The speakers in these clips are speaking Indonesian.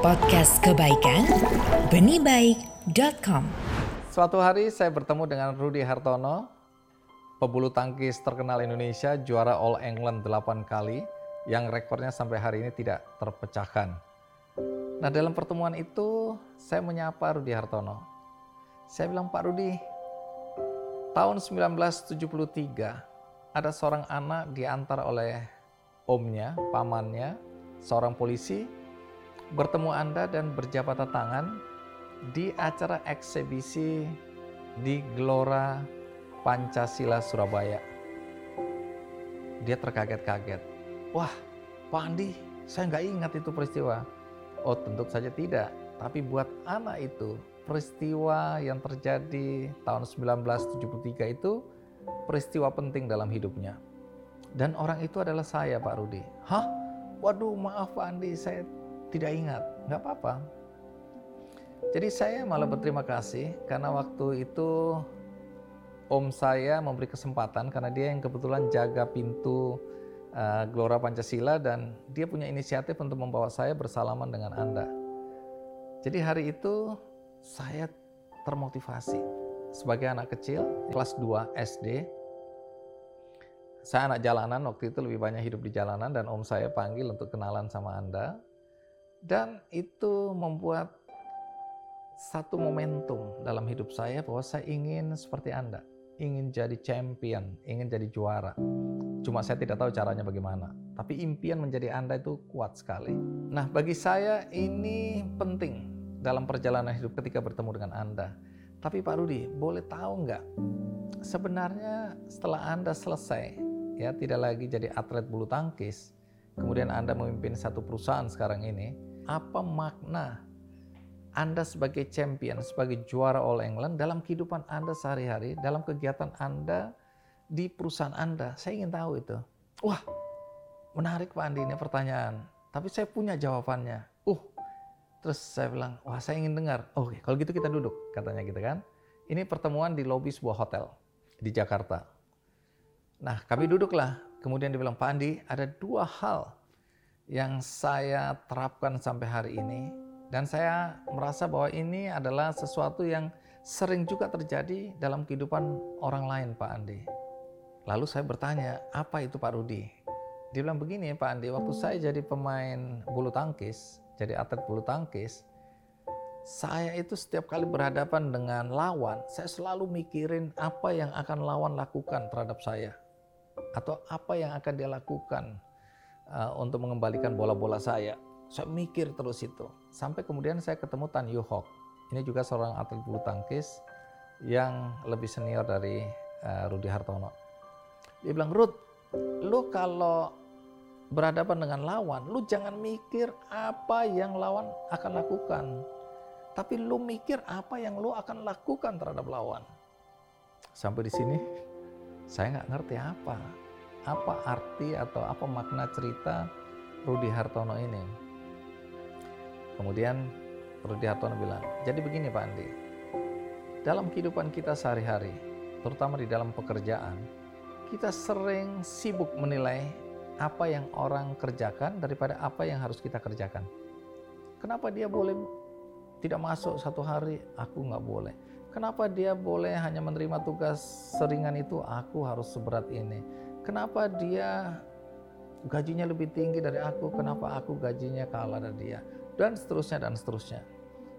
Podcast kebaikan benihbaik.com Suatu hari saya bertemu dengan Rudi Hartono, pebulu tangkis terkenal Indonesia, juara All England 8 kali, yang rekornya sampai hari ini tidak terpecahkan. Nah dalam pertemuan itu saya menyapa Rudi Hartono. Saya bilang, Pak Rudi, tahun 1973 ada seorang anak diantar oleh omnya, pamannya, seorang polisi bertemu Anda dan berjabat tangan di acara eksebisi di Gelora Pancasila Surabaya. Dia terkaget-kaget. Wah, Pak Andi, saya nggak ingat itu peristiwa. Oh, tentu saja tidak. Tapi buat anak itu, peristiwa yang terjadi tahun 1973 itu peristiwa penting dalam hidupnya. Dan orang itu adalah saya, Pak Rudi. Hah? Waduh, maaf Pak Andi, saya tidak ingat, nggak apa-apa. Jadi saya malah berterima kasih karena waktu itu om saya memberi kesempatan karena dia yang kebetulan jaga pintu uh, Gelora Pancasila dan dia punya inisiatif untuk membawa saya bersalaman dengan Anda. Jadi hari itu saya termotivasi sebagai anak kecil kelas 2 SD. Saya anak jalanan waktu itu lebih banyak hidup di jalanan dan om saya panggil untuk kenalan sama Anda dan itu membuat satu momentum dalam hidup saya bahwa saya ingin seperti Anda, ingin jadi champion, ingin jadi juara. Cuma saya tidak tahu caranya bagaimana, tapi impian menjadi Anda itu kuat sekali. Nah, bagi saya ini penting dalam perjalanan hidup ketika bertemu dengan Anda. Tapi Pak Rudi, boleh tahu nggak? Sebenarnya setelah Anda selesai, ya tidak lagi jadi atlet bulu tangkis, kemudian Anda memimpin satu perusahaan sekarang ini, apa makna Anda sebagai champion, sebagai juara All England dalam kehidupan Anda sehari-hari, dalam kegiatan Anda di perusahaan Anda. Saya ingin tahu itu. Wah, menarik Pak Andi ini pertanyaan. Tapi saya punya jawabannya. Uh, terus saya bilang, wah saya ingin dengar. Oke, kalau gitu kita duduk, katanya gitu kan. Ini pertemuan di lobi sebuah hotel di Jakarta. Nah, kami duduklah. Kemudian dibilang, Pak Andi, ada dua hal yang saya terapkan sampai hari ini dan saya merasa bahwa ini adalah sesuatu yang sering juga terjadi dalam kehidupan orang lain Pak Andi. Lalu saya bertanya, apa itu Pak Rudi? Dia bilang begini Pak Andi, waktu saya jadi pemain bulu tangkis, jadi atlet bulu tangkis, saya itu setiap kali berhadapan dengan lawan, saya selalu mikirin apa yang akan lawan lakukan terhadap saya. Atau apa yang akan dia lakukan uh, untuk mengembalikan bola-bola saya. Saya mikir terus itu. Sampai kemudian saya ketemu Tan Yu Hok. Ini juga seorang atlet bulu tangkis yang lebih senior dari uh, Rudi Hartono. Dia bilang, Rud, lu kalau berhadapan dengan lawan, lu jangan mikir apa yang lawan akan lakukan. Tapi lu mikir apa yang lu akan lakukan terhadap lawan. Sampai di sini, saya nggak ngerti apa apa arti atau apa makna cerita Rudi Hartono ini. Kemudian Rudi Hartono bilang, jadi begini Pak Andi, dalam kehidupan kita sehari-hari, terutama di dalam pekerjaan, kita sering sibuk menilai apa yang orang kerjakan daripada apa yang harus kita kerjakan. Kenapa dia boleh tidak masuk satu hari, aku nggak boleh. Kenapa dia boleh hanya menerima tugas seringan itu, aku harus seberat ini Kenapa dia gajinya lebih tinggi dari aku? Kenapa aku gajinya kalah dari dia? Dan seterusnya dan seterusnya.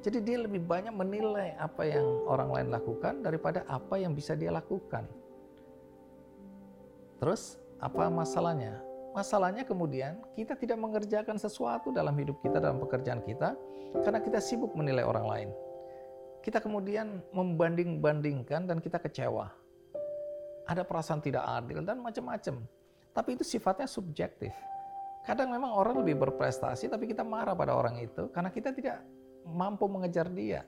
Jadi dia lebih banyak menilai apa yang orang lain lakukan daripada apa yang bisa dia lakukan. Terus apa masalahnya? Masalahnya kemudian kita tidak mengerjakan sesuatu dalam hidup kita, dalam pekerjaan kita, karena kita sibuk menilai orang lain. Kita kemudian membanding-bandingkan dan kita kecewa ada perasaan tidak adil dan macam-macam. Tapi itu sifatnya subjektif. Kadang memang orang lebih berprestasi tapi kita marah pada orang itu karena kita tidak mampu mengejar dia.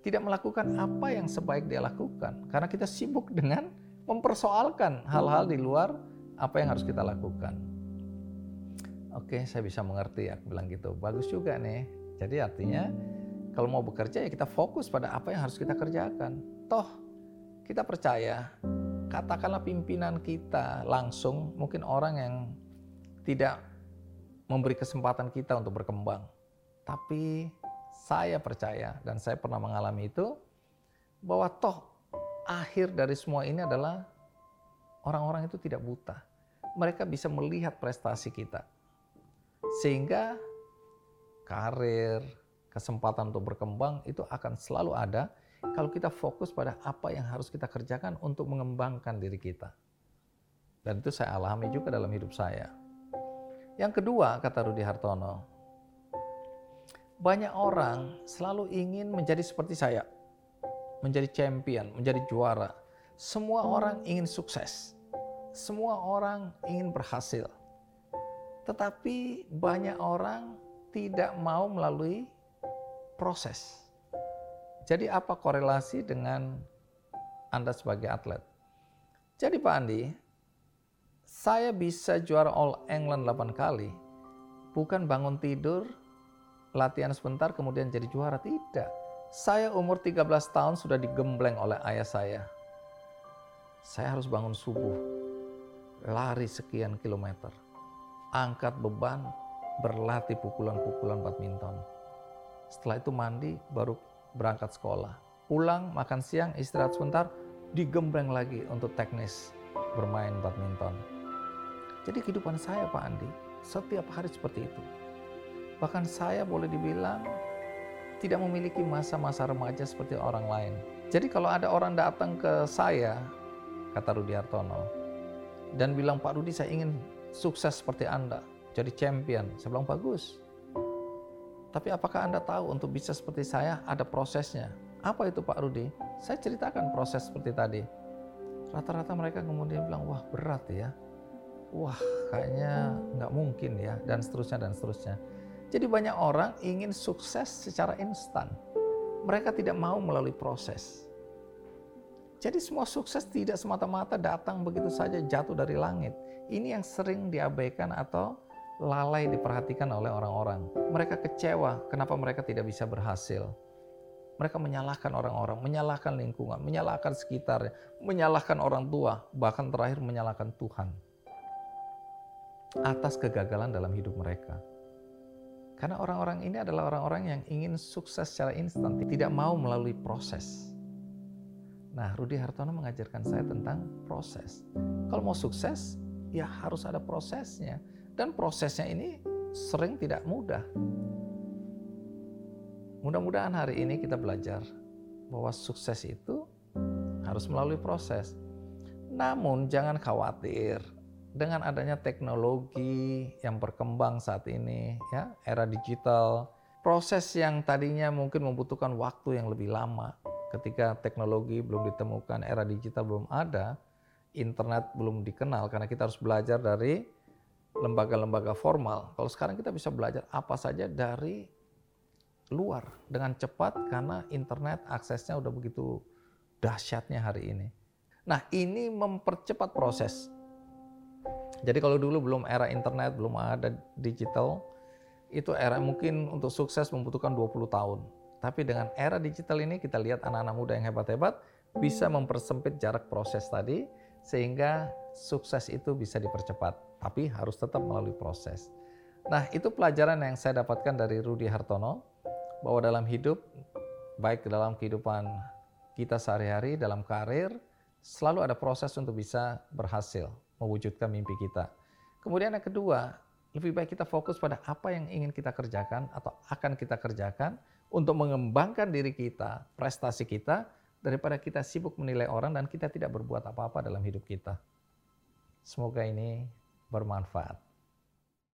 Tidak melakukan apa yang sebaik dia lakukan karena kita sibuk dengan mempersoalkan hal-hal di luar apa yang harus kita lakukan. Oke, saya bisa mengerti, aku bilang gitu. Bagus juga nih. Jadi artinya kalau mau bekerja ya kita fokus pada apa yang harus kita kerjakan. Toh kita percaya katakanlah pimpinan kita langsung mungkin orang yang tidak memberi kesempatan kita untuk berkembang. Tapi saya percaya dan saya pernah mengalami itu bahwa toh akhir dari semua ini adalah orang-orang itu tidak buta. Mereka bisa melihat prestasi kita. Sehingga karir, kesempatan untuk berkembang itu akan selalu ada kalau kita fokus pada apa yang harus kita kerjakan untuk mengembangkan diri kita. Dan itu saya alami juga dalam hidup saya. Yang kedua, kata Rudi Hartono, banyak orang selalu ingin menjadi seperti saya, menjadi champion, menjadi juara. Semua orang ingin sukses, semua orang ingin berhasil, tetapi banyak orang tidak mau melalui proses. Jadi, apa korelasi dengan Anda sebagai atlet? Jadi, Pak Andi, saya bisa juara All England 8 kali, bukan bangun tidur latihan sebentar kemudian jadi juara. Tidak. Saya umur 13 tahun sudah digembleng oleh ayah saya. Saya harus bangun subuh, lari sekian kilometer, angkat beban, berlatih pukulan-pukulan badminton. Setelah itu mandi, baru berangkat sekolah. Pulang, makan siang, istirahat sebentar, digembleng lagi untuk teknis bermain badminton. Jadi kehidupan saya Pak Andi, setiap hari seperti itu. Bahkan saya boleh dibilang tidak memiliki masa-masa remaja seperti orang lain. Jadi kalau ada orang datang ke saya, kata Rudi Hartono, dan bilang, Pak Rudi saya ingin sukses seperti Anda, jadi champion. Saya bilang, bagus. Tapi apakah Anda tahu untuk bisa seperti saya ada prosesnya? Apa itu Pak Rudi? Saya ceritakan proses seperti tadi. Rata-rata mereka kemudian bilang, wah berat ya. Wah kayaknya nggak mungkin ya, dan seterusnya dan seterusnya. Jadi banyak orang ingin sukses secara instan. Mereka tidak mau melalui proses. Jadi semua sukses tidak semata-mata datang begitu saja jatuh dari langit. Ini yang sering diabaikan atau lalai diperhatikan oleh orang-orang. Mereka kecewa kenapa mereka tidak bisa berhasil. Mereka menyalahkan orang-orang, menyalahkan lingkungan, menyalahkan sekitar, menyalahkan orang tua, bahkan terakhir menyalahkan Tuhan atas kegagalan dalam hidup mereka. Karena orang-orang ini adalah orang-orang yang ingin sukses secara instan, tidak mau melalui proses. Nah, Rudi Hartono mengajarkan saya tentang proses. Kalau mau sukses, ya harus ada prosesnya. Dan prosesnya ini sering tidak mudah. Mudah-mudahan hari ini kita belajar bahwa sukses itu harus melalui proses. Namun jangan khawatir, dengan adanya teknologi yang berkembang saat ini, ya, era digital, proses yang tadinya mungkin membutuhkan waktu yang lebih lama ketika teknologi belum ditemukan, era digital belum ada, internet belum dikenal karena kita harus belajar dari lembaga-lembaga formal. Kalau sekarang kita bisa belajar apa saja dari luar dengan cepat karena internet aksesnya udah begitu dahsyatnya hari ini. Nah, ini mempercepat proses jadi kalau dulu belum era internet, belum ada digital, itu era mungkin untuk sukses membutuhkan 20 tahun. Tapi dengan era digital ini kita lihat anak-anak muda yang hebat-hebat bisa mempersempit jarak proses tadi sehingga sukses itu bisa dipercepat. Tapi harus tetap melalui proses. Nah itu pelajaran yang saya dapatkan dari Rudi Hartono bahwa dalam hidup, baik dalam kehidupan kita sehari-hari, dalam karir, selalu ada proses untuk bisa berhasil mewujudkan mimpi kita. Kemudian yang kedua, lebih baik kita fokus pada apa yang ingin kita kerjakan atau akan kita kerjakan untuk mengembangkan diri kita, prestasi kita, daripada kita sibuk menilai orang dan kita tidak berbuat apa-apa dalam hidup kita. Semoga ini bermanfaat.